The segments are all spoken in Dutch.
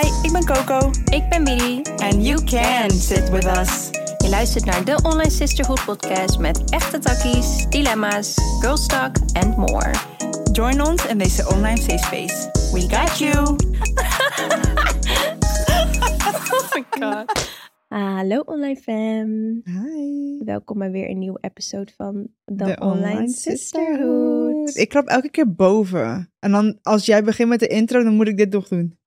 Hi, ik ben Coco. Ik ben Billy. And you can sit with us. Je luistert naar de Online Sisterhood podcast met echte takkies, dilemma's, girl talk and more. Join ons in deze online safe space. We got you. oh my god. Hallo online fam. Hi. Welkom bij weer een nieuwe episode van de, De Online, Sisterhood. Ik klap elke keer boven. En dan als jij begint met de intro, dan moet ik dit nog doen.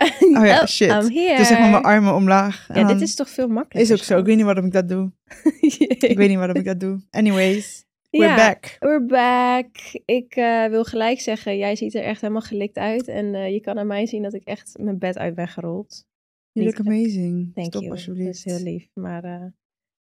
Oh ja, shit. I'm here. Dus zeg maar mijn armen omlaag. En Ja, dit dan- is toch veel makkelijker. Is ook zo. Ik weet niet waarom ik dat doe. Ik weet niet waarom ik dat doe. Anyways, we're Ja, back. We're back. Ik eh, wil gelijk zeggen, jij ziet er echt helemaal gelikt uit. En eh, je kan aan mij zien dat ik echt mijn bed uit ben gerold. You look amazing. Thank Stop you. alsjeblieft. Dat is heel lief. Maar eh,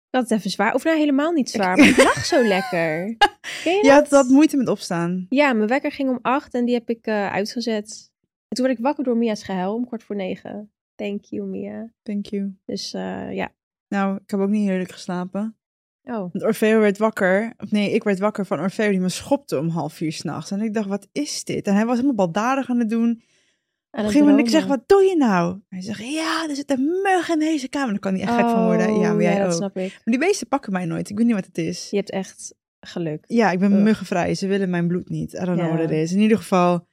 ik had het even zwaar. Of nou helemaal niet zwaar, maar ik lag zo lekker. Ken je Je dat? had wat moeite met opstaan. Ja, mijn wekker ging om acht en die heb ik uitgezet. En toen werd ik wakker door Mia's gehuil om kwart voor negen. Thank you, Mia. Thank you. Dus eh, ja. Nou, ik heb ook niet heerlijk geslapen. Oh, Want Orfeo werd wakker. Of nee, ik werd wakker van Orfeo die me schopte om half vier s'nachts. En ik dacht, wat is dit? En hij was helemaal baldadig aan het doen. Op een gegeven moment, ik zeg, wat doe je nou? Hij zegt, ja, er zit een mug in deze kamer. Daar kan hij echt gek van worden. Ja, maar Oh, jij dat ook. snap ik. Maar die beesten pakken mij nooit. Ik weet niet wat het is. Je hebt echt geluk. Ja, ik ben Ugh. muggenvrij. Ze willen mijn bloed niet. I don't know Ja. what it is. In ieder geval,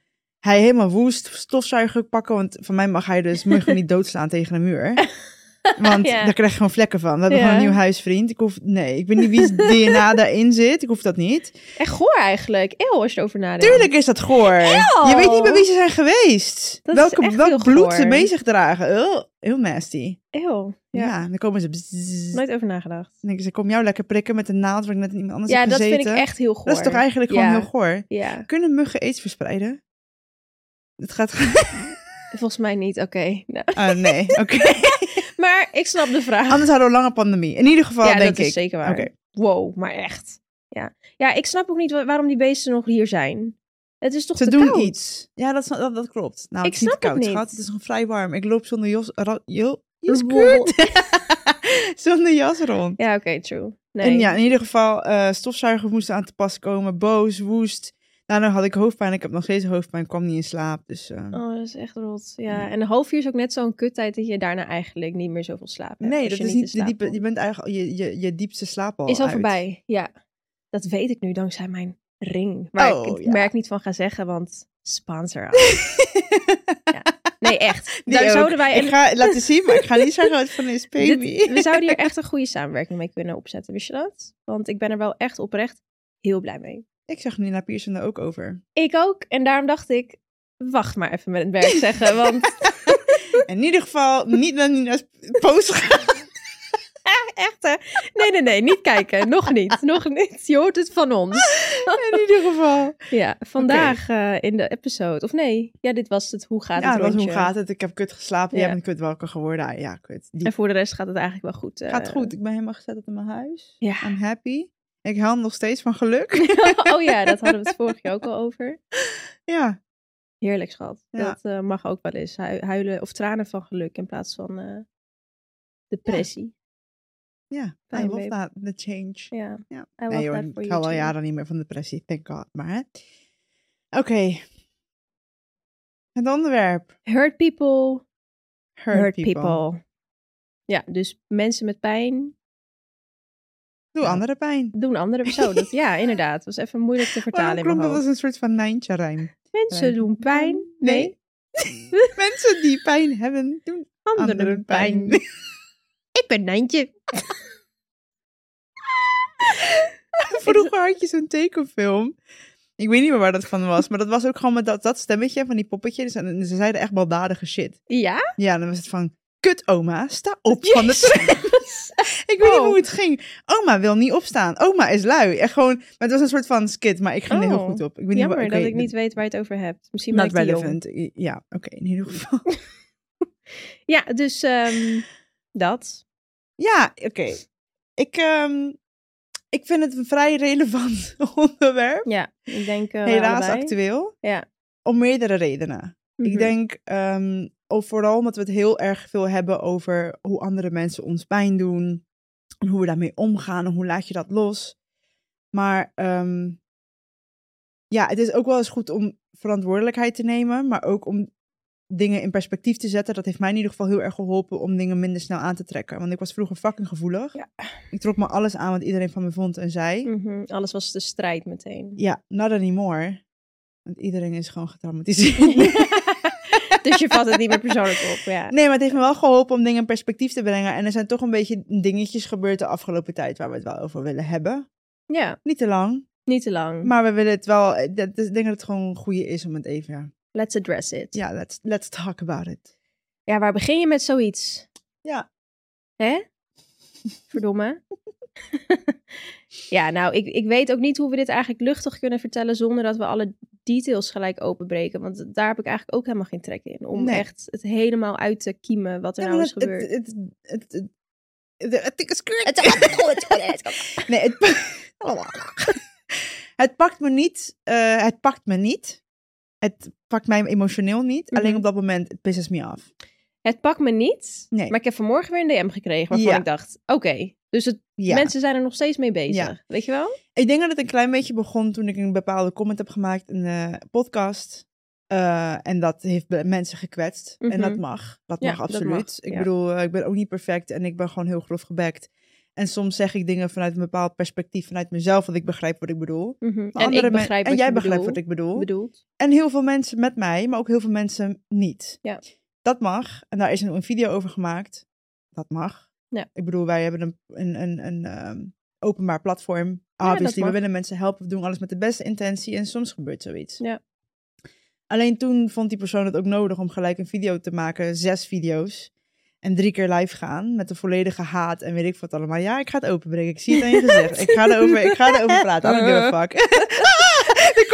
hij helemaal woest stofzuiger pakken. Want van mij mag hij dus muggen niet doodslaan tegen een muur. Want Ja. daar krijg je gewoon vlekken van. We hebben Ja. gewoon een nieuw huisvriend. Ik hoef, nee, ik weet niet wie's DNA daarin zit. Ik hoef dat niet. Echt goor eigenlijk. Eeuw, als je erover nadenkt. Tuurlijk is dat goor. Je weet niet bij wie ze zijn geweest. Dat is Welke, echt welk bloed ze goor. bij zich dragen. Heel, heel nasty. Eeuw. Ja, Ja. dan komen ze... bzzz. Nooit over nagedacht. Dan denken ze, kom jou lekker prikken met een naald waar ik net iemand anders Ja, heb dat gezeten. vind ik echt heel goor. Dat is toch eigenlijk gewoon Ja. heel goor. Ja, Kunnen muggen aids verspreiden? Het gaat... volgens mij niet. Oké. Nou. Ah, nee, oké. Maar ik snap de vraag. Anders hadden we een lange pandemie. In ieder geval, ja, denk dat ik. is zeker waar. Oké. Wow, maar echt. Ja. ja, ik snap ook niet wa- waarom die beesten nog hier zijn. Het is toch Ze te doen koud? iets. Ja, dat, dat, dat klopt. Nou, Ik het is niet snap het koud, niet. Het is nog vrij warm. Ik loop zonder jas... Ra, jo, zonder jas rond. Ja, oké, true. Nee. En ja, in ieder geval, eh stofzuigers moesten aan te pas komen. Boos, woest. Daarna had ik hoofdpijn. Ik heb nog steeds hoofdpijn. kwam niet in slaap. Dus eh, Oh, dat is echt rot. Ja, en een half uur is ook net zo'n kuttijd dat je daarna eigenlijk niet meer zoveel slaap hebt. nee, dat je is niet de slaap diepe... Je bent eigenlijk je, je, je diepste slaap al Is al uit. voorbij, ja. Dat weet ik nu dankzij mijn ring. Waar ik Oh, ja. merk niet van ga zeggen, want sponsor ja. Nee, echt. Die Daar ook. zouden wij... Ik ga laten zien, maar ik ga niet zeggen wat van is, baby. Dit- we zouden hier echt een goede samenwerking mee kunnen opzetten, wist je dat? Want ik ben er wel echt oprecht heel blij mee. Ik zag Nina Pierson daar ook over. Ik ook. En daarom dacht ik, wacht maar even met het werk zeggen. Want In ieder geval niet naar Nina's post gaan. echt, hè? Nee, nee, nee. Niet kijken. Nog niet. Nog niet. Je hoort het van ons. In ieder geval. Ja, vandaag eh, in de episode. Of nee, ja, dit was het. Hoe gaat Ja, het was, hoe rondje? gaat het? Ik heb kut geslapen. Ja. Jij bent kut wakker geworden. Ah, ja, kut. En voor de rest gaat het eigenlijk wel goed. eh. gaat goed. Ik ben helemaal gezet in mijn huis. Ja. I'm happy. Ik huil nog steeds van geluk. oh ja, dat hadden we het vorig jaar ook al over. ja. Heerlijk, schat. Ja. Dat eh, mag ook wel eens. Hu- Huilen of tranen van geluk in plaats van eh, depressie. Ja. I Fijn, love that. The change. Ja. Ja. I love Nee hoor, that ik hou al jaren niet meer van depressie. Thank God. Maar. Oké. Het onderwerp. Hurt people. Hurt, Hurt, people. people. Ja, dus mensen met pijn Doe andere pijn. doen andere Zo, dat, ja, inderdaad. Het was even moeilijk te vertalen mijn dat als hoofd. een soort van Nijntje rijm? Mensen doen pijn. Nee, Mensen die pijn hebben, doen anderen anderen pijn. pijn. Ik ben Nijntje. Vroeger had je zo'n tekenfilm. Ik weet niet meer waar dat van was, maar dat was ook gewoon met dat, dat stemmetje van die poppetjes. En ze zeiden echt baldadige shit. Ja? Ja, dan was het van, kut oma, sta op van de Jezus. tram. Ik weet niet Oh. hoe het ging. Oma wil niet opstaan. Oma is lui. Echt gewoon, maar het was een soort van skit, maar ik ging er heel Oh. goed op. Ik weet Jammer niet, dat ik niet weet waar je het over hebt. Misschien Not relevant. Ja, oké, in ieder geval. Ja, dus ehm, dat. Ja, oké. Ik, ehm, ik vind het een vrij relevant onderwerp. Ja, ik denk wij Helaas allebei. actueel. Ja. Om meerdere redenen. Ik Mhm. denk ehm, of vooral omdat we het heel erg veel hebben over hoe andere mensen ons pijn doen. En hoe we daarmee omgaan en hoe laat je dat los. Maar ehm, ja, het is ook wel eens goed om verantwoordelijkheid te nemen. Maar ook om dingen in perspectief te zetten. Dat heeft mij in ieder geval heel erg geholpen om dingen minder snel aan te trekken. Want ik was vroeger fucking gevoelig. Ja. Ik trok me alles aan wat iedereen van me vond en zei. Mhm, Alles was de strijd meteen. Ja, not anymore. Want iedereen is gewoon getraumatiseerd. dus je vat het niet meer persoonlijk op. Ja. Nee, maar het heeft me wel geholpen om dingen in perspectief te brengen. En er zijn toch een beetje dingetjes gebeurd de afgelopen tijd waar we het wel over willen hebben. ja, Niet te lang, niet te lang. maar we willen het wel. eh, ik denk dat het gewoon een goede is om het even. Let's address it. Ja, let's, let's talk about it. Ja, waar begin je met zoiets? Ja. Hè? Verdomme. ja, nou, ik, ik weet ook niet hoe we dit eigenlijk luchtig kunnen vertellen zonder dat we alle details gelijk openbreken. Want daar heb ik eigenlijk ook helemaal geen trek in. Om Nee. echt het helemaal uit te kiemen wat er Ja, nou is het- gebeurd. Het, het, het, het, het, het, Nee, het, het pakt me niet. eh, het pakt me niet. Het pakt mij emotioneel niet. Mhm. Alleen op dat moment, het pisses me af. Het pakt me niet, Nee. maar ik heb vanmorgen weer een DM gekregen waarvan Ja. ik dacht, oké, dus het, Ja. mensen zijn er nog steeds mee bezig. Ja. Weet je wel? Ik denk dat het een klein beetje begon toen ik een bepaalde comment heb gemaakt in de podcast. Eh, en dat heeft mensen gekwetst. En Mhm. dat mag. Dat Ja, mag dat absoluut. mag, Ik ja. bedoel, eh, ik ben ook niet perfect en ik ben gewoon heel grof gebekt. En soms zeg ik dingen vanuit een bepaald perspectief, vanuit mezelf, wat ik begrijp wat ik bedoel. Mhm. Maar En ik begrijp jij begrijpt wat ik bedoel. bedoelt. En heel veel mensen met mij, maar ook heel veel mensen niet. Ja. Dat mag. En daar is een video over gemaakt. Dat mag. Ja. Ik bedoel, wij hebben een, een, een, een ehm, openbaar platform. Obviously, we willen mensen helpen. We doen alles met de beste intentie. En soms gebeurt zoiets. Ja. Alleen toen vond die persoon het ook nodig om gelijk een video te maken. Zes video's. En drie keer live gaan met de volledige haat en weet ik wat allemaal. Ja, ik ga het openbreken. Ik zie het aan je gezicht. Ik ga erover, ik ga erover praten. I don't give a fuck. de,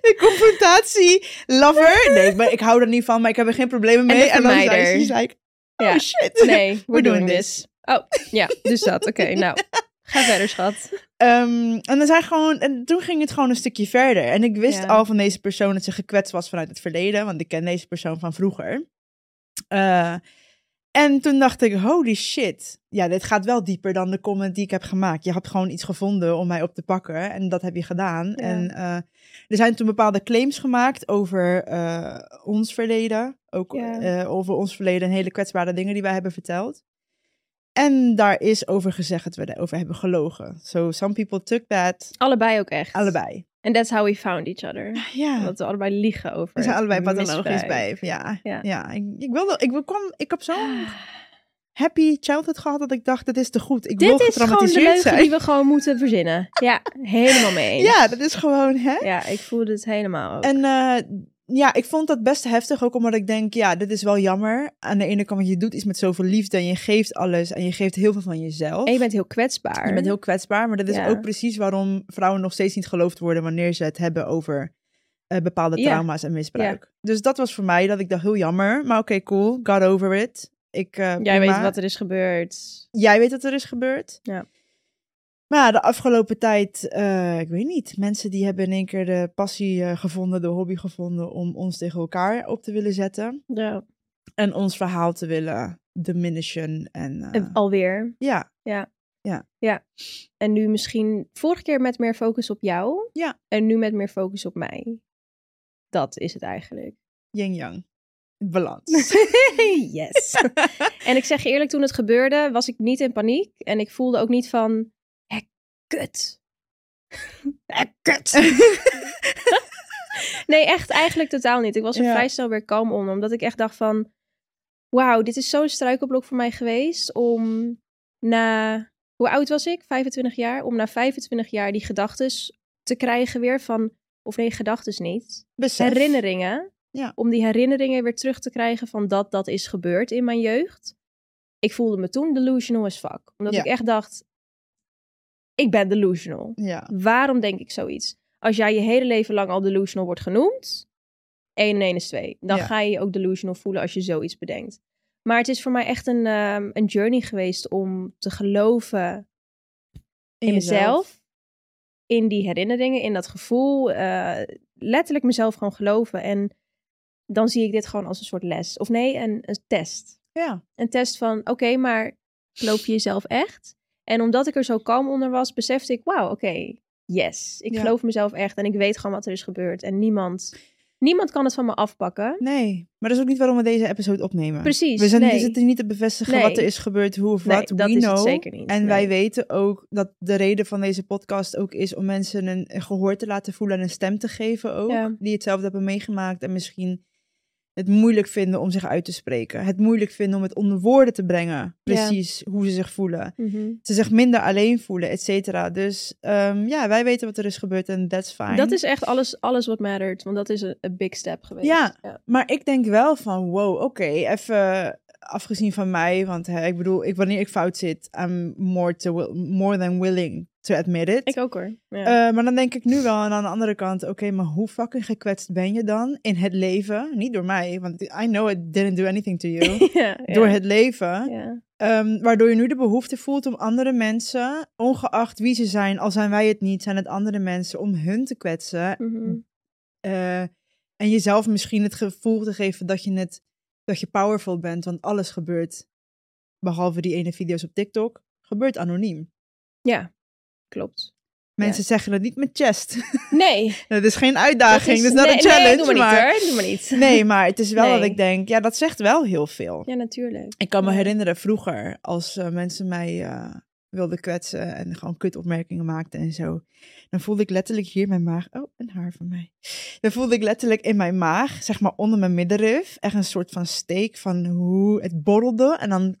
de confrontatie lover. Nee, ik, ben, ik hou er niet van, maar ik heb er geen problemen En mee. de En dan zei vermijder. Oh Ja. shit. Nee, we're doing doing this. this. Oh, ja, dus dat. Oké, nou. Ga verder, schat. Ehm, en, dan zijn gewoon, en toen ging het gewoon een stukje verder. En ik wist Ja. al van deze persoon dat ze gekwetst was vanuit het verleden. Want ik ken deze persoon van vroeger. Eh, en toen dacht ik, holy shit. Ja, dit gaat wel dieper dan de comment die ik heb gemaakt. Je had gewoon iets gevonden om mij op te pakken. En dat heb je gedaan. Ja. En eh, er zijn toen bepaalde claims gemaakt over eh, ons verleden. Ook Ja. eh, over ons verleden en hele kwetsbare dingen die wij hebben verteld. En daar is over gezegd dat we erover hebben gelogen. So some people took that. Allebei ook echt. Allebei. And that's how we found each other. Ja. Dat we allebei liegen over We zijn allebei pathologisch bij. Ja. Ja. Ja. Ik, ik wilde, ik kwam, ik heb zo'n happy childhood gehad dat ik dacht, dat is te goed. Ik wil Dit is gewoon de leugen zijn. die we gewoon moeten verzinnen. Ja, helemaal mee eens. Ja, dat is gewoon, hè? Ja, ik voelde het helemaal ook. En eh, ja, ik vond dat best heftig, ook omdat ik denk, ja, dit is wel jammer. Aan de ene kant, want je doet iets met zoveel liefde en je geeft alles en je geeft heel veel van jezelf. En je bent heel kwetsbaar. Je bent heel kwetsbaar, maar dat is Ja. ook precies waarom vrouwen nog steeds niet geloofd worden wanneer ze het hebben over eh, bepaalde Ja. trauma's en misbruik. Dus dat was voor mij dat ik dacht heel jammer, maar oké, cool, got over it. Ik, eh, Jij prima. weet wat er is gebeurd. Jij weet wat er is gebeurd. Ja. Maar ja, de afgelopen tijd, eh, ik weet niet, mensen die hebben in één keer de passie eh, gevonden, de hobby gevonden om ons tegen elkaar op te willen zetten. Ja. En ons verhaal te willen diminishen. En eh, En Alweer. ja, En nu misschien vorige keer met meer focus op jou. Ja. En nu met meer focus op mij. Dat is het eigenlijk. yin-yang. Balans. yes. en ik zeg je eerlijk, toen het gebeurde, was ik niet in paniek. En ik voelde ook niet van, kut. Hè, kut. nee, echt eigenlijk totaal niet. Ik was er Ja. vrij snel weer kalm om. Omdat ik echt dacht van, wauw, dit is zo'n struikelblok voor mij geweest. Om na, hoe oud was ik? 25 jaar. Om na 25 jaar die gedachtes te krijgen weer van, of nee, gedachtes niet Besef. herinneringen. Ja. Om die herinneringen weer terug te krijgen van dat dat is gebeurd in mijn jeugd. Ik voelde me toen delusional as fuck. Omdat Ja. ik echt dacht, ik ben delusional. Ja. Waarom denk ik zoiets? Als jij je hele leven lang al delusional wordt genoemd, 1 en 1 is 2. Dan Ja. ga je je ook delusional voelen als je zoiets bedenkt. Maar het is voor mij echt een, ehm, een journey geweest om te geloven in, mezelf. In die herinneringen, in dat gevoel. eh, letterlijk mezelf gewoon geloven. En dan zie ik dit gewoon als een soort les. Of nee, een, een test. Ja. Een test van, oké, maar geloof je jezelf echt? En omdat ik er zo kalm onder was, besefte ik, wauw, oké, yes. Ik Ja. geloof mezelf echt en ik weet gewoon wat er is gebeurd. En niemand, Niemand kan het van me afpakken. Nee, maar dat is ook niet waarom we deze episode opnemen. Precies, We zijn nee. we zitten niet te bevestigen Nee. wat er is gebeurd, hoe of Nee, wat. dat We is het know. zeker niet. En wij weten ook dat de reden van deze podcast ook is om mensen een, een gehoor te laten voelen en een stem te geven ook. Ja. Die hetzelfde hebben meegemaakt en misschien het moeilijk vinden om zich uit te spreken. Het moeilijk vinden om het onder woorden te brengen. Precies hoe ze zich voelen. Mhm. Ze zich minder alleen voelen, et cetera. Dus ehm, ja, wij weten wat er is gebeurd en that's fine. Dat is echt alles, alles wat mattert. Want dat is een, een big step geweest. Ja. ja. Maar ik denk wel van, wow, oké, even afgezien van mij, want hè, ik bedoel, ik, wanneer ik fout zit, I'm more, to more than willing to admit it. Ik ook hoor. Ja. Eh, maar dan denk ik nu wel, en aan de andere kant, oké, maar hoe fucking gekwetst ben je dan in het leven? Niet door mij, want I know it didn't do anything to you. ja, ja. Door het leven. Ja. Ehm, waardoor je nu de behoefte voelt om andere mensen, ongeacht wie ze zijn, al zijn wij het niet, zijn het andere mensen, om hun te kwetsen. Mhm. Eh, en jezelf misschien het gevoel te geven dat je, het, dat je powerful bent, want alles gebeurt, behalve die ene video's op TikTok, gebeurt anoniem. ja, klopt. Mensen zeggen het niet met chest. Nee. Het is geen uitdaging, dat dat is, not nee, a challenge. Nee, doe maar, maar... niet hoor. Doe maar niet. Nee, maar het is wel dat Nee. ik denk, ja, dat zegt wel heel veel. Ja, natuurlijk. Ik kan me herinneren vroeger, als eh, mensen mij eh, wilden kwetsen en gewoon kutopmerkingen maakten en zo. Dan voelde ik letterlijk hier mijn maag, oh, een haar van mij. Dan voelde ik letterlijk in mijn maag, zeg maar onder mijn middenrif, echt een soort van steek van hoe het borrelde. En dan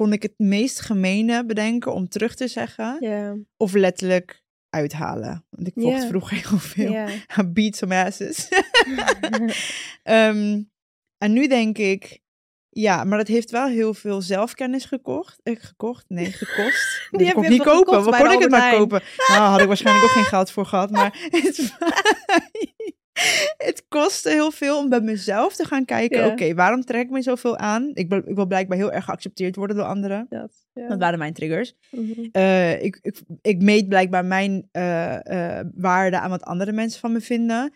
kon ik het meest gemene bedenken om terug te zeggen, of letterlijk uithalen. Want ik vocht Ja. vroeger heel veel. I beat some asses. Ehm, en nu denk ik, ja, maar dat heeft wel heel veel zelfkennis gekocht. Eh, gekocht? Nee, gekost. Die kon ik niet kopen. Waar kon ik het maar kopen? Nou, had ik waarschijnlijk ook geen geld voor gehad. Maar het, het kostte heel veel om bij mezelf te gaan kijken. Oké, waarom trek ik me zoveel aan? Ik, wil- ik wil blijkbaar heel erg geaccepteerd worden door anderen. Dat. Dat waren mijn triggers. Mhm. Eh, ik, ik, ik meet blijkbaar mijn eh, eh, waarde aan wat andere mensen van me vinden.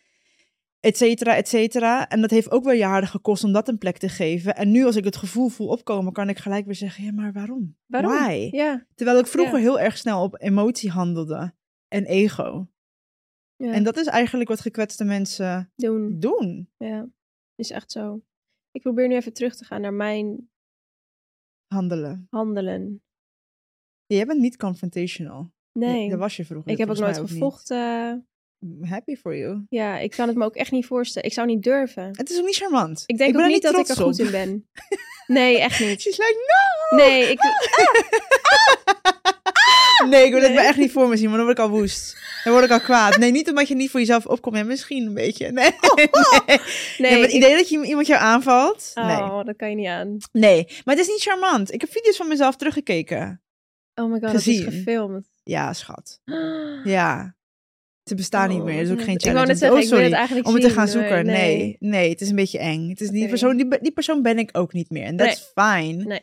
Et cetera, et cetera. En dat heeft ook wel jaren gekost om dat een plek te geven. En nu als ik het gevoel voel opkomen, kan ik gelijk weer zeggen, ja, maar waarom? Waarom? Ja. Terwijl ik vroeger heel erg snel op emotie handelde. En ego. Ja. En dat is eigenlijk wat gekwetste mensen doen. doen. Ja. Is echt zo. Ik probeer nu even terug te gaan naar mijn Handelen. handelen. Jij bent niet confrontational. Nee. Dat was je vroeger. ik heb ook nooit niet. gevochten. Happy for you. Ja, ik kan het me ook echt niet voorstellen. Ik zou niet durven. Het is ook niet charmant. Ik denk ook niet dat ik er goed op. in ben. Nee, echt niet. She's like, no! Nee, ik, Nee, ik wil het Nee. me echt niet voor me zien, maar dan word ik al woest. Dan word ik al kwaad. Nee, niet omdat je niet voor jezelf opkomt. Ja, misschien een beetje. Nee, nee. nee. het ik- idee dat je iemand jou aanvalt. Nee. Oh, dat kan je niet aan. nee, maar het is niet charmant. Ik heb video's van mezelf teruggekeken. Oh my god, Gezien. dat is gefilmd. Ja, schat. Ja. Ze bestaan niet meer. Dat is ook Oh, geen Ik wou challenge. net zeggen, oh, ik sorry. het eigenlijk Om het te gaan zoeken. nee. Nee. nee, het is een beetje eng. Het is die, Oké. persoon, die, die persoon ben ik ook niet meer. En that's fine. Nee.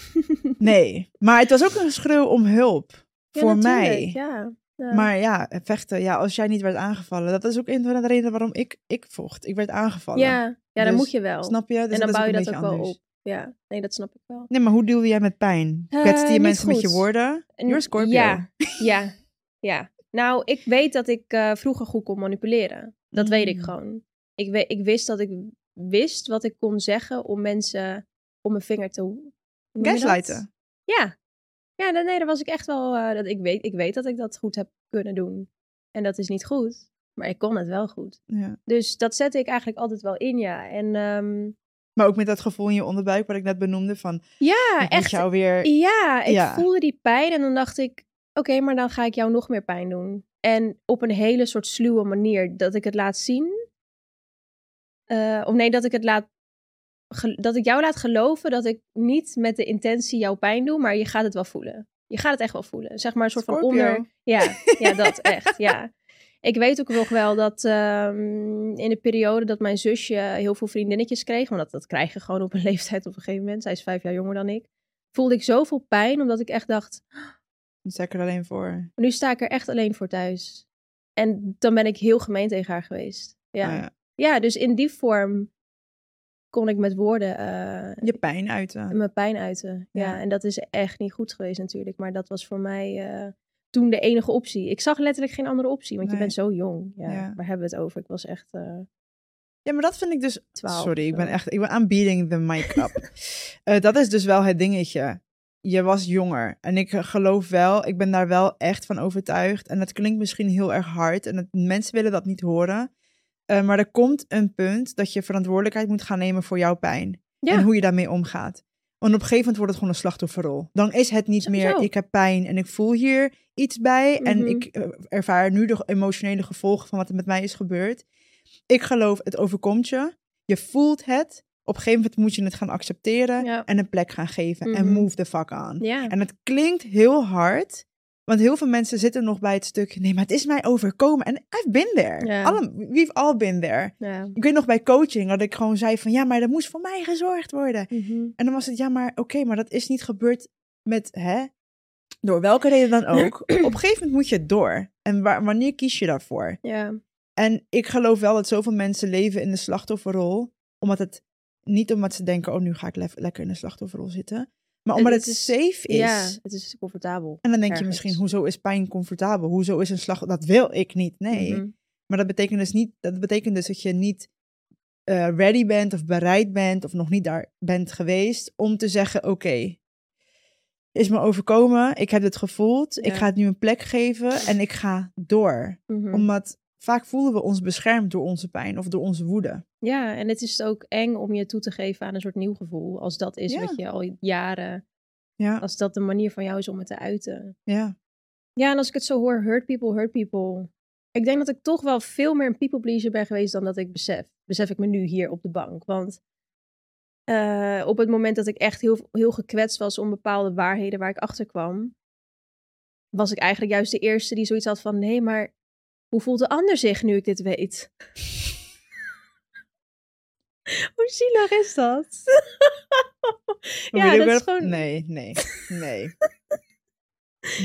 Nee. Maar het was ook een schreeuw om hulp. Ja, voor mij. Ja. ja. Maar ja, vechten, ja, als jij niet werd aangevallen, dat is ook een van de redenen waarom ik, ik vocht. Ik werd aangevallen. ja, ja, dan Dus, moet je wel. Snap je? Dus en dan bouw je dat ook wel op. Ja, nee, dat snap ik wel. Nee, maar hoe deelde jij met pijn? Eh, Kwetste je mensen met je woorden? En- You're Scorpio. Ja, ja, ja. Nou, ik weet dat ik eh, vroeger goed kon manipuleren. Dat weet ik Mm. gewoon. Ik, we, ik wist dat ik wist wat ik kon zeggen om mensen om mijn vinger te... Gaslighten. Ja. Ja, nee, daar was ik echt wel... eh, dat ik, weet, ik weet dat ik dat goed heb kunnen doen. En dat is niet goed, maar ik kon het wel goed. Ja. Dus dat zette ik eigenlijk altijd wel in, ja. En ehm, Maar ook met dat gevoel in je onderbuik, wat ik net benoemde, van ja, ik echt. jou weer... Ja, ik Ja. voelde die pijn en dan dacht ik, oké, maar dan ga ik jou nog meer pijn doen. En op een hele soort sluwe manier, dat ik het laat zien. Eh, of nee, dat ik het laat, dat ik jou laat geloven dat ik niet met de intentie jouw pijn doe, maar je gaat het wel voelen. Je gaat het echt wel voelen. Zeg maar een soort van onder. Ja, ja, dat echt, ja. Ik weet ook nog wel dat ehm, in de periode dat mijn zusje heel veel vriendinnetjes kreeg, want dat, dat krijg je gewoon op een leeftijd op een gegeven moment, zij is vijf jaar jonger dan ik, voelde ik zoveel pijn omdat ik echt dacht, Dan sta ik er alleen voor. nu sta ik er echt alleen voor thuis. En dan ben ik heel gemeen tegen haar geweest. Ja, Nou ja. ja, dus in die vorm kon ik met woorden eh, je pijn uiten. mijn pijn uiten. Ja. Ja. en dat is echt niet goed geweest natuurlijk. Maar dat was voor mij eh, toen de enige optie. Ik zag letterlijk geen andere optie, want Nee. je bent zo jong. Ja, Ja. Waar hebben we het over? Ik was echt... eh, Ja, maar dat vind ik dus... 12 Sorry, ik ben echt... Ik ben beating the mic up. Dat is dus wel het dingetje. Je was jonger. En ik geloof wel, ik ben daar wel echt van overtuigd. En dat klinkt misschien heel erg hard. En mensen willen dat niet horen. Eh, maar er komt een punt dat je verantwoordelijkheid moet gaan nemen voor jouw pijn. Ja. En hoe je daarmee omgaat. Want op een gegeven moment wordt het gewoon een slachtofferrol. Dan is het niet Sowieso. meer, ik heb pijn en ik voel hier iets bij. En Mhm. ik eh, ervaar nu de emotionele gevolgen van wat er met mij is gebeurd. Ik geloof, het overkomt je. Je voelt het. Op een gegeven moment moet je het gaan accepteren Ja. en een plek gaan geven. En Mhm. move the fuck. Ja. En het klinkt heel hard. Want heel veel mensen zitten nog bij het stuk. Nee, maar het is mij overkomen. En I've been there. Ja. Alle, we've all been there. Ik weet nog bij coaching dat ik gewoon zei van... Ja, maar er moest voor mij gezorgd worden. Mhm. En dan was het, ja, maar oké, maar dat is niet gebeurd met, hè? Door welke reden dan ook. Op een gegeven moment moet je het door. En wa- wanneer kies je daarvoor? ja. En ik geloof wel dat zoveel mensen leven in de slachtofferrol. Omdat het, niet omdat ze denken, oh, nu ga ik le- lekker in de slachtofferrol zitten. Maar omdat Het het, is- safe is. ja, het is comfortabel. En dan denk je misschien, hoezo is pijn comfortabel? Hoezo is een slag... Dat wil ik niet, nee. Mhm. Maar dat betekent dus niet, dat betekent dus dat je niet eh, ready bent of bereid bent of nog niet daar bent geweest om te zeggen: Oké, is me overkomen, ik heb het gevoeld, ik ga het nu een plek geven en ik ga door. Mhm. Omdat vaak voelen we ons beschermd door onze pijn of door onze woede. Ja, en het is ook eng om je toe te geven aan een soort nieuw gevoel. Als dat is Ja. wat je al jaren, Ja, als dat de manier van jou is om het te uiten. ja. Ja, en als ik het zo hoor, hurt people, hurt people. Ik denk dat ik toch wel veel meer een people pleaser ben geweest dan dat ik besef. Besef ik me nu hier op de bank. Want eh, op het moment dat ik echt heel, heel gekwetst was om bepaalde waarheden waar ik achter kwam, was ik eigenlijk juist de eerste die zoiets had van: nee, maar hoe voelt de ander zich nu ik dit weet? Hoe zielig is dat? ja, dat is gewoon. Nee, nee, nee.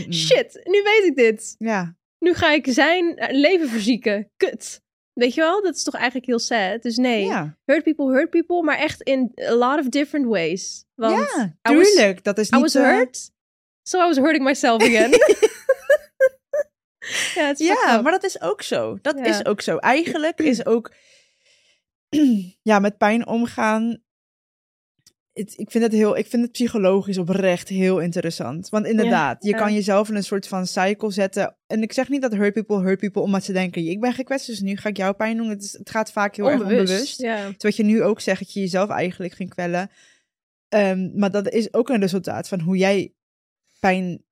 Shit, nu weet ik dit. Ja, nu ga ik zijn eh, leven verzieken. Kut. Weet je wel? Dat is toch eigenlijk heel sad. Dus nee, ja. hurt people, hurt people, maar echt in a lot of different ways. Want ja, I was- tuurlijk. dat is I niet... was eh, hurt, so I was hurting myself again. ja, maar dat is ook zo. Dat Ja. is ook zo. Eigenlijk is ook ja, met pijn omgaan. Het, ik, vind het heel, ik vind het psychologisch oprecht heel interessant. Want inderdaad, je ja. kan jezelf in een soort van cycle zetten. En ik zeg niet dat hurt people hurt people, omdat ze denken: ik ben gekwetst, dus nu ga ik jou pijn doen. Het, is, het gaat vaak heel erg onbewust. Ja. Dus wat je nu ook zegt, dat je jezelf eigenlijk ging kwellen. Ehm, maar dat is ook een resultaat van hoe jij pijn,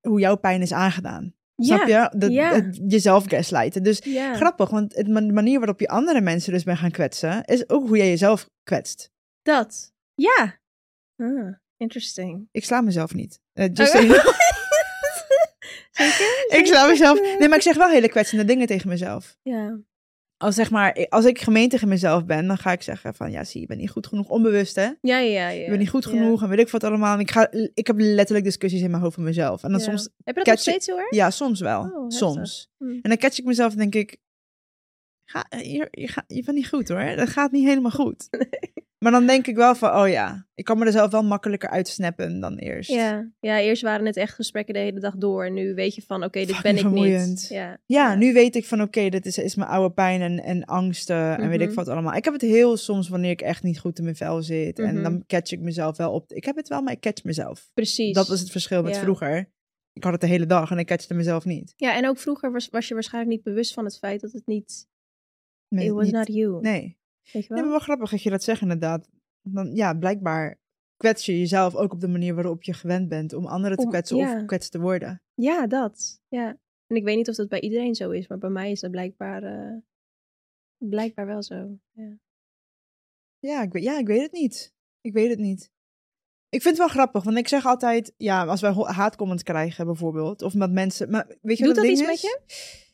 hoe jouw pijn is aangedaan. Snap je? Dat, ja. het jezelf gaslighten. Dus ja. grappig, want het, de manier waarop je andere mensen dus bent gaan kwetsen, is ook hoe jij jezelf kwetst. Dat. Ja. Ah, interesting. Ik sla mezelf niet. Eh, just Oh, so. Zeker? ik sla mezelf. Nee, maar ik zeg wel hele kwetsende dingen tegen mezelf. Ja. Als, zeg maar, als ik gemeen tegen mezelf ben, dan ga ik zeggen van ja, zie, je bent niet goed genoeg. Onbewust, hè? Ja, ja, ja. Je bent niet goed Ja. genoeg en weet ik wat allemaal. Ik, ga, ik heb letterlijk discussies in mijn hoofd van mezelf. En dan Ja. soms, Heb je dat nog je- steeds erg? ja, soms wel. Oh, soms. Hm. En dan catch ik mezelf en denk ik, ga, je, je, ga, je bent niet goed hoor. Dat gaat niet helemaal goed. Maar dan denk ik wel van, oh ja, ik kan me er zelf wel makkelijker uitsnappen dan eerst. Ja. ja, eerst waren het echt gesprekken de hele dag door. En nu weet je van, oké, dit Fucking ben ik vermoeiend. niet. Ja. Ja, nu weet ik van oké, dit is, is mijn oude pijn en, en angsten en weet ik Mhm. wat allemaal. Ik heb het heel soms wanneer ik echt niet goed in mijn vel zit. En Mhm. dan catch ik mezelf wel op. Ik heb het wel, maar ik catch mezelf. Precies. Dat is het verschil met Ja. vroeger. Ik had het de hele dag en ik catchte mezelf niet. Ja, en ook vroeger was, was je waarschijnlijk niet bewust van het feit dat het niet... Nee, it was niet- not you. nee. Weet je wel? Nee, maar wel grappig dat je dat zegt inderdaad. Dan, ja, blijkbaar kwets je jezelf ook op de manier waarop je gewend bent om anderen te Om- kwetsen ja. of gekwetst te worden. Ja, dat. Ja. En ik weet niet of dat bij iedereen zo is, maar bij mij is dat blijkbaar, eh, blijkbaar wel zo. Ja. Ja ik, weet, ja, ik weet het niet. Ik weet het niet. Ik vind het wel grappig, want ik zeg altijd, ja, als wij haatcomments krijgen bijvoorbeeld, of met mensen, maar weet je Doet wat dat iets met is?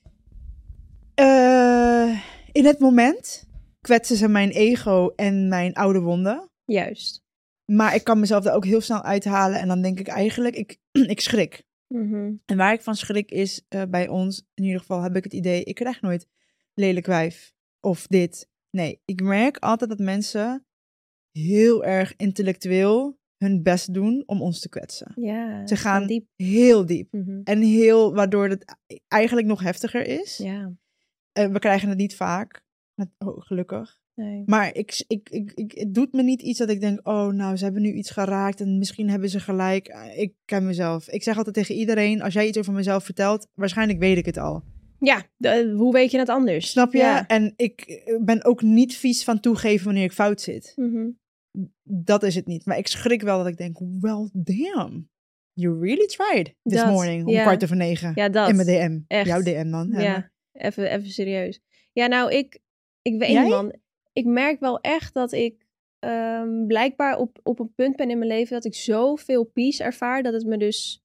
Eh, in het moment kwetsen ze mijn ego en mijn oude wonden, Juist. maar ik kan mezelf er ook heel snel uithalen en dan denk ik eigenlijk, ik, ik schrik. Mhm. En waar ik van schrik is eh, bij ons, in ieder geval heb ik het idee, ik krijg nooit lelijk wijf of dit. Nee, ik merk altijd dat mensen heel erg intellectueel hun best doen om ons te kwetsen. Ja. Ze gaan diep. Heel diep. Mhm. En heel, waardoor het eigenlijk nog heftiger is. Ja. Eh, we krijgen het niet vaak, oh, gelukkig. Nee. Maar ik, ik, ik, ik, het doet me niet iets dat ik denk, oh nou, ze hebben nu iets geraakt en misschien hebben ze gelijk. Eh, Ik ken mezelf. Ik zeg altijd tegen iedereen, als jij iets over mezelf vertelt, waarschijnlijk weet ik het al. Ja, de- hoe weet je het anders? Snap je? Ja. En ik eh, ben ook niet vies van toegeven wanneer ik fout zit. Mhm. Dat is het niet. Maar ik schrik wel dat ik denk, well, damn. You really tried this Dat, morning om ja. kwart over negen. Ja, dat. In mijn DM. Echt. Jouw DM dan. Ja, even, even serieus. Ja, nou, ik, ik weet niet, man. Ik merk wel echt dat ik ehm, blijkbaar op, op een punt ben in mijn leven dat ik zoveel peace ervaar dat het me dus.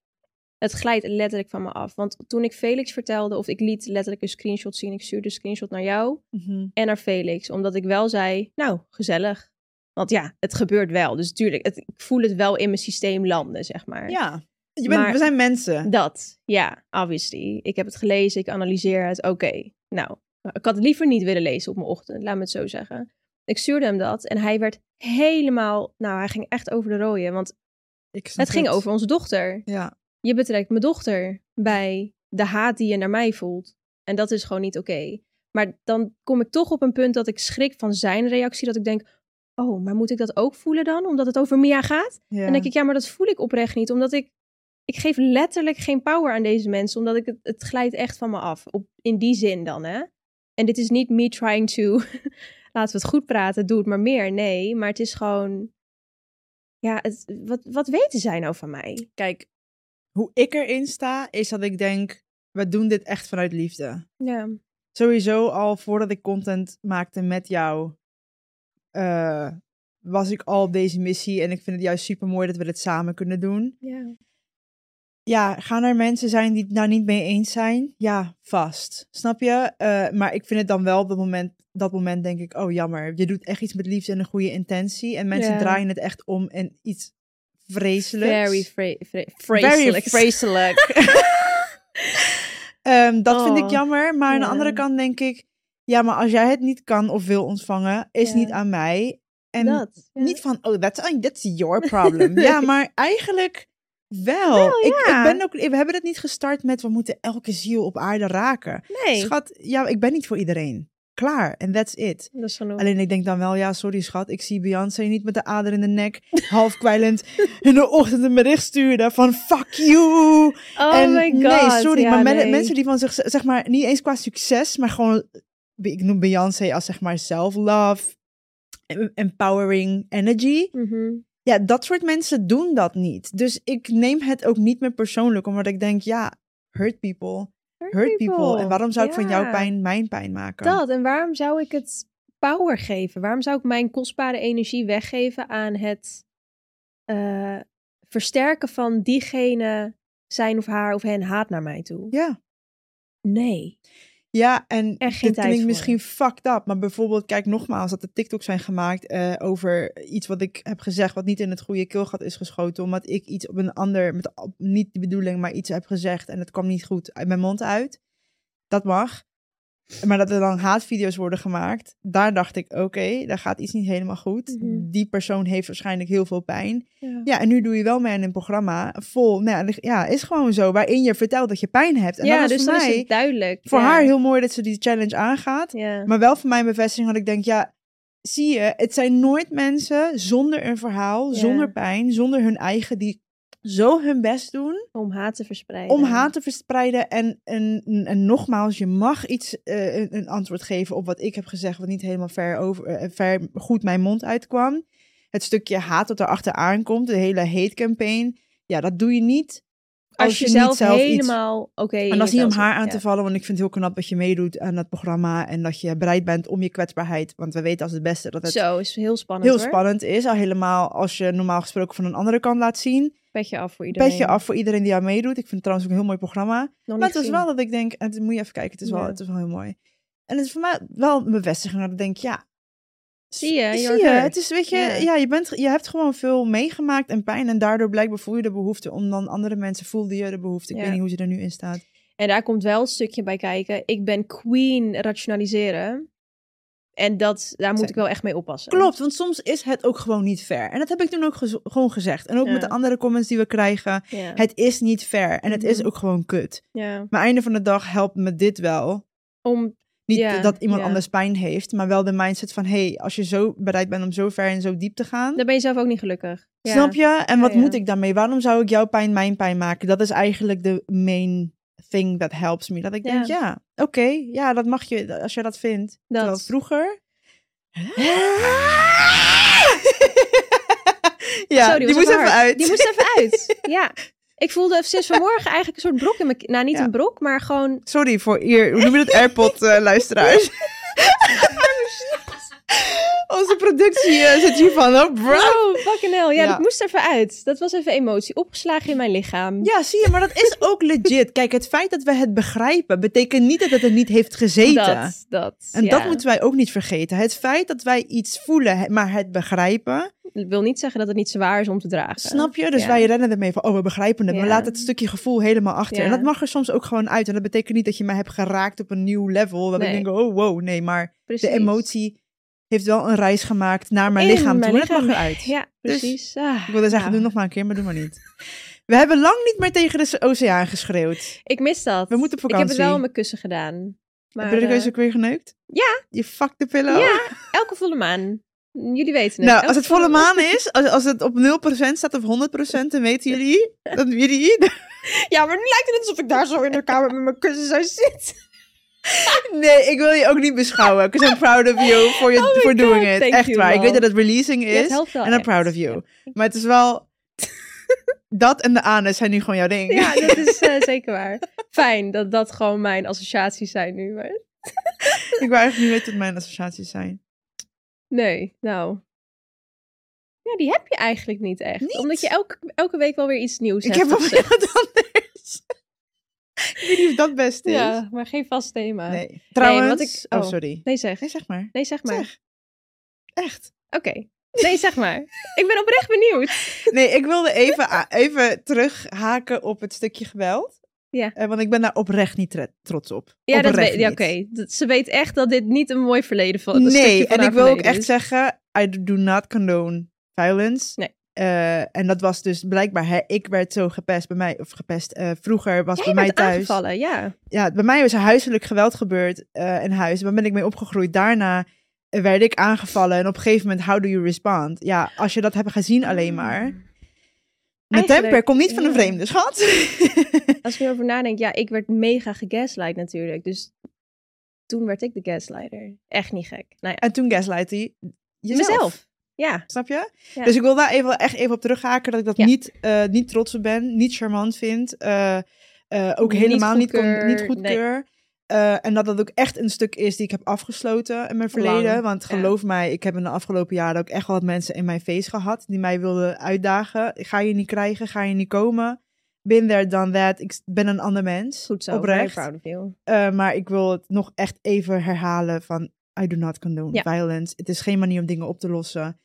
Het glijdt letterlijk van me af. Want toen ik Felix vertelde, of ik liet letterlijk een screenshot zien, ik stuurde een screenshot naar jou Mhm. en naar Felix, omdat ik wel zei, nou, gezellig. Want ja, het gebeurt wel. Dus natuurlijk, het, ik voel het wel in mijn systeem landen, zeg maar. Ja. Je bent, Maar- we zijn mensen. Dat, ja, obviously. Ik heb het gelezen, ik analyseer het. Oké, nou, ik had het liever niet willen lezen op mijn ochtend, laat me het zo zeggen. Ik stuurde hem dat en hij werd helemaal, nou, hij ging echt over de rode. Want het ging over onze dochter. Ja. Je betrekt mijn dochter bij de haat die je naar mij voelt. En dat is gewoon niet oké. Maar dan kom ik toch op een punt dat ik schrik van zijn reactie. Dat ik denk, oh, maar moet ik dat ook voelen dan? Omdat het over Mia gaat? ja. Dan denk ik, ja, maar dat voel ik oprecht niet. Omdat ik, ik geef letterlijk geen power aan deze mensen. Omdat ik het, het glijdt echt van me af. Op, in die zin dan, hè. En dit is niet me trying to, laten we het goed praten, doe het maar meer. Nee, maar het is gewoon, ja, het, wat, wat weten zij nou van mij? Kijk, hoe ik erin sta, is dat ik denk, we doen dit echt vanuit liefde. Ja, Sowieso al voordat ik content maakte met jou, eh, was ik al op deze missie. En ik vind het juist super mooi dat we dit samen kunnen doen. ja. Ja, gaan er mensen zijn die het daar niet mee eens zijn? Ja, vast. Snap je? Eh, maar ik vind het dan wel op dat moment, dat moment denk ik, oh jammer. Je doet echt iets met liefde en een goede intentie. En mensen draaien het echt om in iets vreselijks. Very, vre vre Very vreselijk. vreselijk. Ehm, dat vind ik Oh, jammer. Maar aan de andere kant denk ik... Ja, maar als jij het niet kan of wil ontvangen, is niet aan mij. En dat. niet van, oh, that's, that's your problem. ja, maar eigenlijk wel. ik, ja. ik ben ook, we hebben het niet gestart met, we moeten elke ziel op aarde raken. Nee, Schat, ja, ik ben niet voor iedereen. Klaar, en that's it. dat is genoeg. Alleen ik denk dan wel, ja, sorry schat, ik zie Beyoncé niet met de ader in de nek, half kwijlend, in de ochtend een bericht sturen van fuck you. oh en my god. nee, sorry, ja, maar men- nee. mensen die van zich, zeg maar, niet eens qua succes, maar gewoon, ik noem Beyoncé als zeg maar self-love, em- empowering energy. Mhm. Ja, dat soort mensen doen dat niet. Dus ik neem het ook niet meer persoonlijk, omdat ik denk, ja, hurt people, hurt people. En waarom zou ik van jouw pijn mijn pijn maken? Dat, en waarom zou ik het power geven? Waarom zou ik mijn kostbare energie weggeven aan het eh, versterken van diegene zijn of haar of hen haat naar mij toe? Ja. Nee. Ja, en dit tijd klinkt misschien fucked up, maar bijvoorbeeld, kijk nogmaals, dat er TikToks zijn gemaakt eh, over iets wat ik heb gezegd, wat niet in het goede keelgat is geschoten, omdat ik iets op een ander, met op- niet de bedoeling, maar iets heb gezegd en het kwam niet goed uit mijn mond uit. Dat mag. Maar dat er dan haatvideo's worden gemaakt, daar dacht ik, oké, daar gaat iets niet helemaal goed. Mhm. Die persoon heeft waarschijnlijk heel veel pijn. Ja. Ja, en nu doe je wel mee aan een programma vol, nou ja, is gewoon zo, waarin je vertelt dat je pijn hebt. En ja, dat was dus voor dan mij is het duidelijk. voor ja. haar heel mooi dat ze die challenge aangaat. Ja. Maar wel voor mij een bevestiging dat ik denk, ja, zie je, het zijn nooit mensen zonder een verhaal, zonder pijn, zonder hun eigen, die zo hun best doen Om haat te verspreiden. om haat te verspreiden. En, en, en nogmaals, je mag iets, eh, een, een antwoord geven op wat ik heb gezegd, wat niet helemaal ver, over, eh, ver goed mijn mond uitkwam. Het stukje haat dat erachter aankomt, de hele hate campaign. Ja, dat doe je niet Als, je, niet zelf, zelf iets- helemaal oké. en dat is niet om haar aan ja. te vallen, want ik vind het heel knap dat je meedoet aan dat programma en dat je bereid bent om je kwetsbaarheid, want we weten als het beste dat het Zo, is heel spannend heel hoor. spannend is, al helemaal als je normaal gesproken van een andere kant laat zien. Petje af voor iedereen. Petje af voor iedereen die aan meedoet. Ik vind het trouwens ook een heel mooi programma. Maar niet het is wel dat ik denk, en het moet je even kijken, het is, wel, Ja. het is wel heel mooi. En het is voor mij wel een bevestiging dat ik denk, ja, Zie je, zie je, het is, weet je, Ja. ja, je, bent, je hebt gewoon veel meegemaakt en pijn en daardoor blijkbaar voel je de behoefte om dan andere mensen, voelde je de behoefte. Ik weet niet hoe ze er nu in staat. En daar komt wel een stukje bij kijken. Ik ben queen rationaliseren. En dat, daar moet ik wel echt mee oppassen. Klopt, want soms is het ook gewoon niet fair. En dat heb ik toen ook gez- gewoon gezegd. En ook Ja. met de andere comments die we krijgen. Ja. Het is niet fair en het is Mhm. ook gewoon kut. ja. Maar einde van de dag helpt me dit wel. Om Niet dat iemand anders pijn heeft, maar wel de mindset van... hé, hey, als je zo bereid bent om zo ver en zo diep te gaan... Dan ben je zelf ook niet gelukkig. Snap je? En wat moet ik daarmee? Waarom zou ik jouw pijn mijn pijn maken? Dat is eigenlijk de main thing that helps me. Dat ik denk, Ja. oké, ja, dat mag je als je dat vindt. Dat. Terwijl vroeger... ja, die, moest even uit. Die moest even uit. ja. Ik voelde sinds vanmorgen eigenlijk een soort brok in mijn... Nou, niet Ja. een brok, maar gewoon... Sorry voor eer, hoe noem je dat? Airpod-luisteraars. Onze productie eh, zit hier van, oh bro. Oh, fucking hell. Ja, Ja. dat moest even uit. Dat was even emotie. Opgeslagen in mijn lichaam. Ja, zie je, maar dat is ook legit. Kijk, het feit dat we het begrijpen, betekent niet dat het er niet heeft gezeten. Dat, dat. En ja. dat moeten wij ook niet vergeten. Het feit dat wij iets voelen, maar het begrijpen. Dat wil niet zeggen dat het niet zwaar is om te dragen. Snap je? Dus Ja. wij rennen ermee van, oh, we begrijpen het. We Ja. laten het stukje gevoel helemaal achter. En dat mag er soms ook gewoon uit. En dat betekent niet dat je mij hebt geraakt op een nieuw level. Dat Nee. ik denk, oh, wow, nee. Maar Precies. de emotie heeft wel een reis gemaakt naar mijn In lichaam mijn toe. En dat lichaam. mag eruit. Ja, Dus precies. Ah, Ik wilde zeggen, nou, doe nog maar een keer, maar doe maar niet. We hebben lang niet meer tegen de oceaan geschreeuwd. Ik mis dat. We moeten op Ik heb het vakantie. wel op mijn kussen gedaan. Maar, Heb je de eh, keuze ook weer geneukt? Ja. Je fuck de pillow? Ja, elke volle maan. Jullie weten het. Nou, als het volle maan is, als, als het op 0% staat of 100%, dan weten jullie, dat jullie, Ja, maar nu lijkt het alsof ik daar zo in de kamer met mijn kussen zou zitten. Nee, ik wil je ook niet beschouwen. Because I'm proud of you for, you, Oh for doing God, it. Echt you, waar. Ik weet dat het releasing is. En I'm echt. proud of you. Maar het is wel... dat en de anus zijn nu gewoon jouw ding. Ja, dat is eh, zeker waar. Fijn dat dat gewoon mijn associaties zijn nu. Maar... ik wou eigenlijk niet weten wat mijn associaties zijn. Nee, nou. Ja, die heb je eigenlijk niet echt. Niet? Omdat je elke, elke week wel weer iets nieuws Ik hebt. heb wel gezegd. wat anders. Ik weet niet of dat best is. Ja, maar geen vast thema. Nee. Trouwens... wat ik- oh. oh. sorry. Nee, zeg. Nee, zeg maar. Nee, zeg maar. Zeg. Echt. Oké. Nee, zeg maar. ik ben oprecht benieuwd. Nee, ik wilde even, even terughaken op het stukje geweld. Ja. Eh, want ik ben daar oprecht niet trots op. Ja, dat weet ja. Oké, Ze weet echt dat dit niet een mooi verleden van Nee, en ik wil ook echt zeggen, I do not condone violence. Nee. Eh, en dat was dus blijkbaar, hè, ik werd zo gepest bij mij, of gepest, eh, vroeger was bij je mij thuis. aangevallen, ja. Ja, bij mij was er huiselijk geweld gebeurd eh, in huis. Daar ben ik mee opgegroeid. Daarna werd ik aangevallen en op een gegeven moment, how do you respond? Ja, als je dat hebt gezien alleen maar. Mijn temper komt niet van een vreemde, schat. Als ik erover nadenk, ja, ik werd mega gegaslight natuurlijk. Dus toen werd ik de gaslighter. Echt niet gek. Nou ja, en toen gaslight hij jezelf. mezelf. Ja, Snap je? Ja. Dus ik wil daar even, echt even op terughaken dat ik dat Ja. niet, eh, niet trots op ben, niet charmant vind, eh, eh, ook Niet helemaal niet, goedkeur, niet goedkeur. En dat dat ook echt een stuk is die ik heb afgesloten in mijn verleden. Lang, Want ja. geloof mij, ik heb in de afgelopen jaren ook echt wel wat mensen in mijn face gehad die mij wilden uitdagen. Ga je niet krijgen, ga je niet komen. Been there, done that. Ik ben een ander mens. goed zo. Oprecht. Maar ik wil het nog echt even herhalen van I do not condone Ja. violence. Het is geen manier om dingen op te lossen.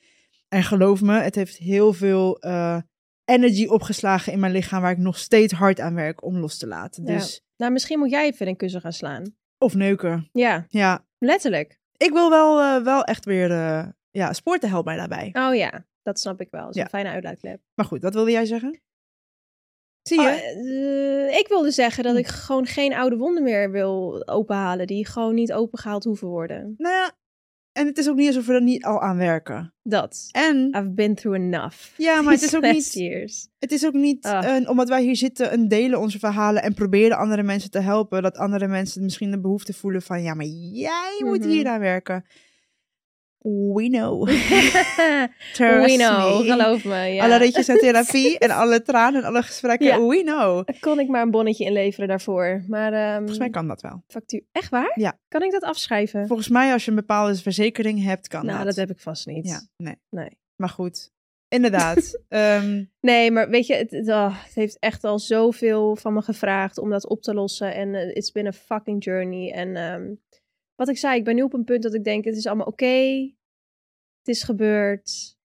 En geloof me, het heeft heel veel eh, energy opgeslagen in mijn lichaam waar ik nog steeds hard aan werk om los te laten. Ja. Dus, Nou, misschien moet jij even een kussen gaan slaan. of neuken. Ja, Ja, letterlijk. ik wil wel, eh, wel echt weer, eh, ja, sporten helpt mij daarbij. Oh ja, dat snap ik wel. Dat is Ja. een fijne uitlaatklep. Maar goed, wat wilde jij zeggen? Zie je? Oh, eh, ik wilde zeggen dat ik gewoon geen oude wonden meer wil openhalen. Die gewoon niet opengehaald hoeven worden. Nou ja, en het is ook niet alsof we er niet al aan werken. Dat. En I've been through enough. ja, maar het is ook niet years. Het is ook niet, Ah. een- omdat wij hier zitten en delen onze verhalen en proberen andere mensen te helpen, dat andere mensen misschien de behoefte voelen van, ja, maar jij moet Mhm. hier aan werken. We know. We know, me. geloof me. Ja. Alle ritjes en therapie en alle tranen en alle gesprekken. Ja. We know. Kon ik maar een bonnetje inleveren daarvoor. Maar ehm, Volgens mij kan dat wel. factuur. Echt waar? Ja. Kan ik dat afschrijven? Volgens mij als je een bepaalde verzekering hebt, kan nou, dat. dat heb ik vast niet. Ja, nee. Nee. Maar goed. Inderdaad. Ehm, Nee, maar weet je, het, het, oh, het heeft echt al zoveel van me gevraagd om dat op te lossen. En eh, it's been a fucking journey. En ehm, wat ik zei, ik ben nu op een punt dat ik denk, het is allemaal oké. Het is gebeurd.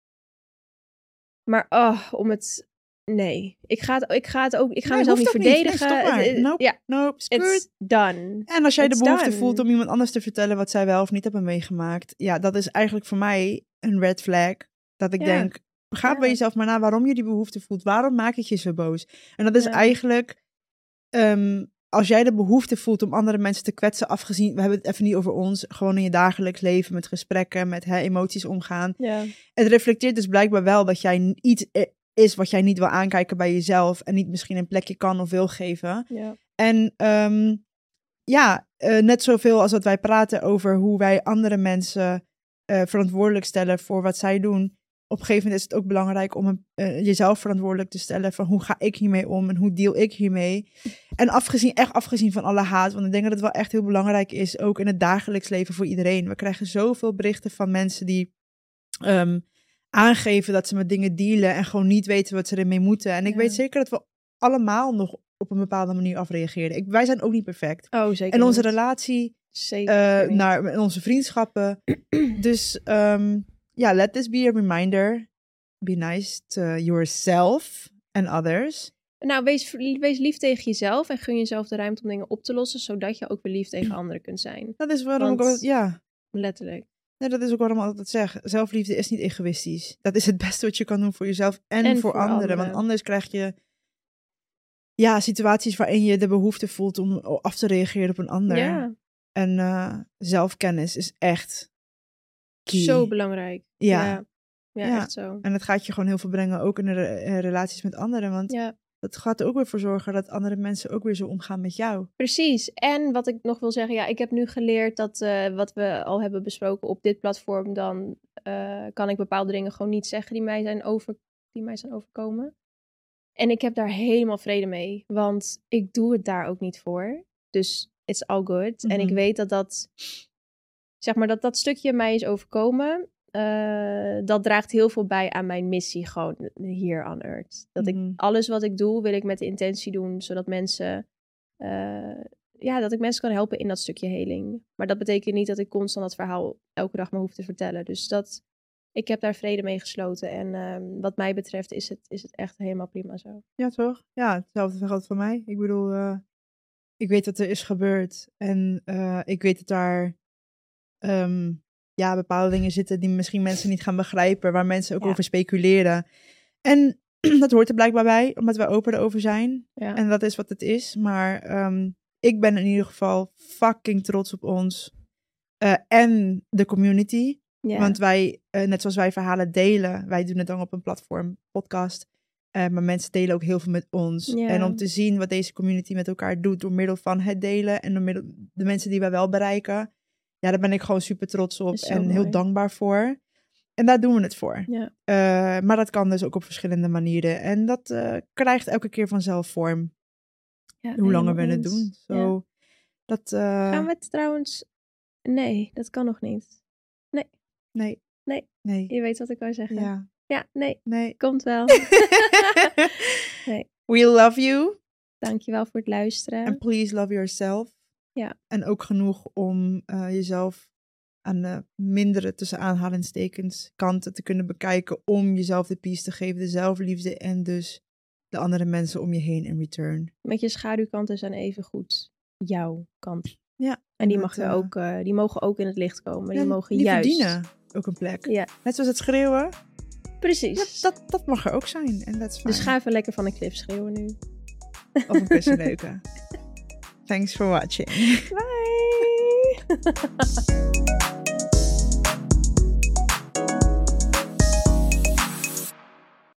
Maar oh, om het... Nee, ik ga het, ik ga het ook... Ik ga Nee, mezelf niet niet. Nee, verdedigen. stop Nope. Ja, nope, it's done. En als jij de behoefte done. voelt om iemand anders te vertellen wat zij wel of niet hebben meegemaakt, ja, dat is eigenlijk voor mij een red flag. Dat ik Ja. denk, ga Ja. bij jezelf maar na waarom je die behoefte voelt. Waarom maak ik je zo boos? En dat is Ja. eigenlijk, ehm, als jij de behoefte voelt om andere mensen te kwetsen, afgezien, we hebben het even niet over ons, gewoon in je dagelijks leven, met gesprekken, met hè, emoties omgaan. Ja. Het reflecteert dus blijkbaar wel dat jij iets i- is wat jij niet wil aankijken bij jezelf en niet misschien een plekje kan of wil geven. Ja. En ehm, ja, eh, net zoveel als dat wij praten over hoe wij andere mensen eh, verantwoordelijk stellen voor wat zij doen. Op een gegeven moment is het ook belangrijk om een- eh, jezelf verantwoordelijk te stellen van hoe ga ik hiermee om en hoe deal ik hiermee. En afgezien, echt afgezien van alle haat, want ik denk dat het wel echt heel belangrijk is, ook in het dagelijks leven voor iedereen. We krijgen zoveel berichten van mensen die ehm, aangeven dat ze met dingen dealen en gewoon niet weten wat ze ermee moeten. En ik Ja. weet zeker dat we allemaal nog op een bepaalde manier afreageren. Ik, wij zijn ook niet perfect. Oh, zeker En onze niet. relatie, Zeker eh, naar onze vriendschappen. dus ehm, ja, let this be a reminder. Be nice to yourself and others. Nou, wees, wees lief tegen jezelf en gun jezelf de ruimte om dingen op te lossen, zodat je ook weer lief tegen anderen kunt zijn. Dat is waarom ik altijd, ja, Letterlijk. nee, dat is ook waarom ik altijd zeg. Zelfliefde is niet egoïstisch. Dat is het beste wat je kan doen voor jezelf en, En voor, voor anderen. anderen. Want anders krijg je ja, situaties waarin je de behoefte voelt om af te reageren op een ander. Ja, En eh, zelfkennis is echt key. zo belangrijk. Ja. Ja, ja, Ja. echt zo. En het gaat je gewoon heel veel brengen, ook in de re- eh, relaties met anderen. Want dat gaat er ook weer voor zorgen dat andere mensen ook weer zo omgaan met jou. precies. En wat ik nog wil zeggen, ja, ik heb nu geleerd dat eh, wat we al hebben besproken op dit platform, dan eh, kan ik bepaalde dingen gewoon niet zeggen die mij zijn, over, die mij zijn overkomen. En ik heb daar helemaal vrede mee, want ik doe het daar ook niet voor. Dus it's all good. En ik Mhm. weet dat dat, zeg maar, dat dat stukje mij is overkomen. eh, dat draagt heel veel bij aan mijn missie gewoon hier on Earth. Dat Mhm. ik alles wat ik doe, wil ik met de intentie doen, zodat mensen, eh, ja, dat ik mensen kan helpen in dat stukje heling. Maar dat betekent niet dat ik constant dat verhaal elke dag maar hoef te vertellen. Dus dat, ik heb daar vrede mee gesloten. En ehm, wat mij betreft is het, is het echt helemaal prima zo. Ja, toch? Ja, hetzelfde geldt voor mij. Ik bedoel, eh, ik weet wat er is gebeurd. En ik weet dat daar ehm, ja, bepaalde dingen zitten die misschien mensen niet gaan begrijpen. Waar mensen ook Ja. over speculeren. En dat hoort er blijkbaar bij, omdat wij open erover zijn. Ja. En dat is wat het is. Maar ehm, ik ben in ieder geval fucking trots op ons. eh, en de community. Want wij, eh, net zoals wij verhalen delen, wij doen het dan op een platform, podcast. eh, maar mensen delen ook heel veel met ons. En om te zien wat deze community met elkaar doet door middel van het delen en door middel de mensen die wij wel bereiken. Ja, daar ben ik gewoon super trots op en heel dankbaar voor. En daar doen we het voor. ja. Eh, maar dat kan dus ook op verschillende manieren. En dat eh, krijgt elke keer vanzelf vorm. Ja, Hoe langer we het doen. Ja. Zo, dat, eh, Gaan we het trouwens... Nee, dat kan nog niet. Nee. Nee. Nee. Je weet wat ik wou zeggen. Ja. ja nee, Nee. komt wel. Nee. We love you. Dankjewel voor het luisteren. En please love yourself. Ja. En ook genoeg om eh, jezelf aan de mindere, tussen aanhalingstekens, kanten te kunnen bekijken. Om jezelf de peace te geven, de zelfliefde en dus de andere mensen om je heen in return. Met je schaduwkanten zijn even goed jouw kant. Ja, En die, mag er eh, ook, eh, die mogen ook in het licht komen. Die mogen die juist. verdienen ook een plek. Ja, Net zoals het schreeuwen. precies. Ja, dat, dat mag er ook zijn. En dat is Dus ga even lekker van een klif schreeuwen nu. Of een kussen neuken. Thanks for watching. Bye!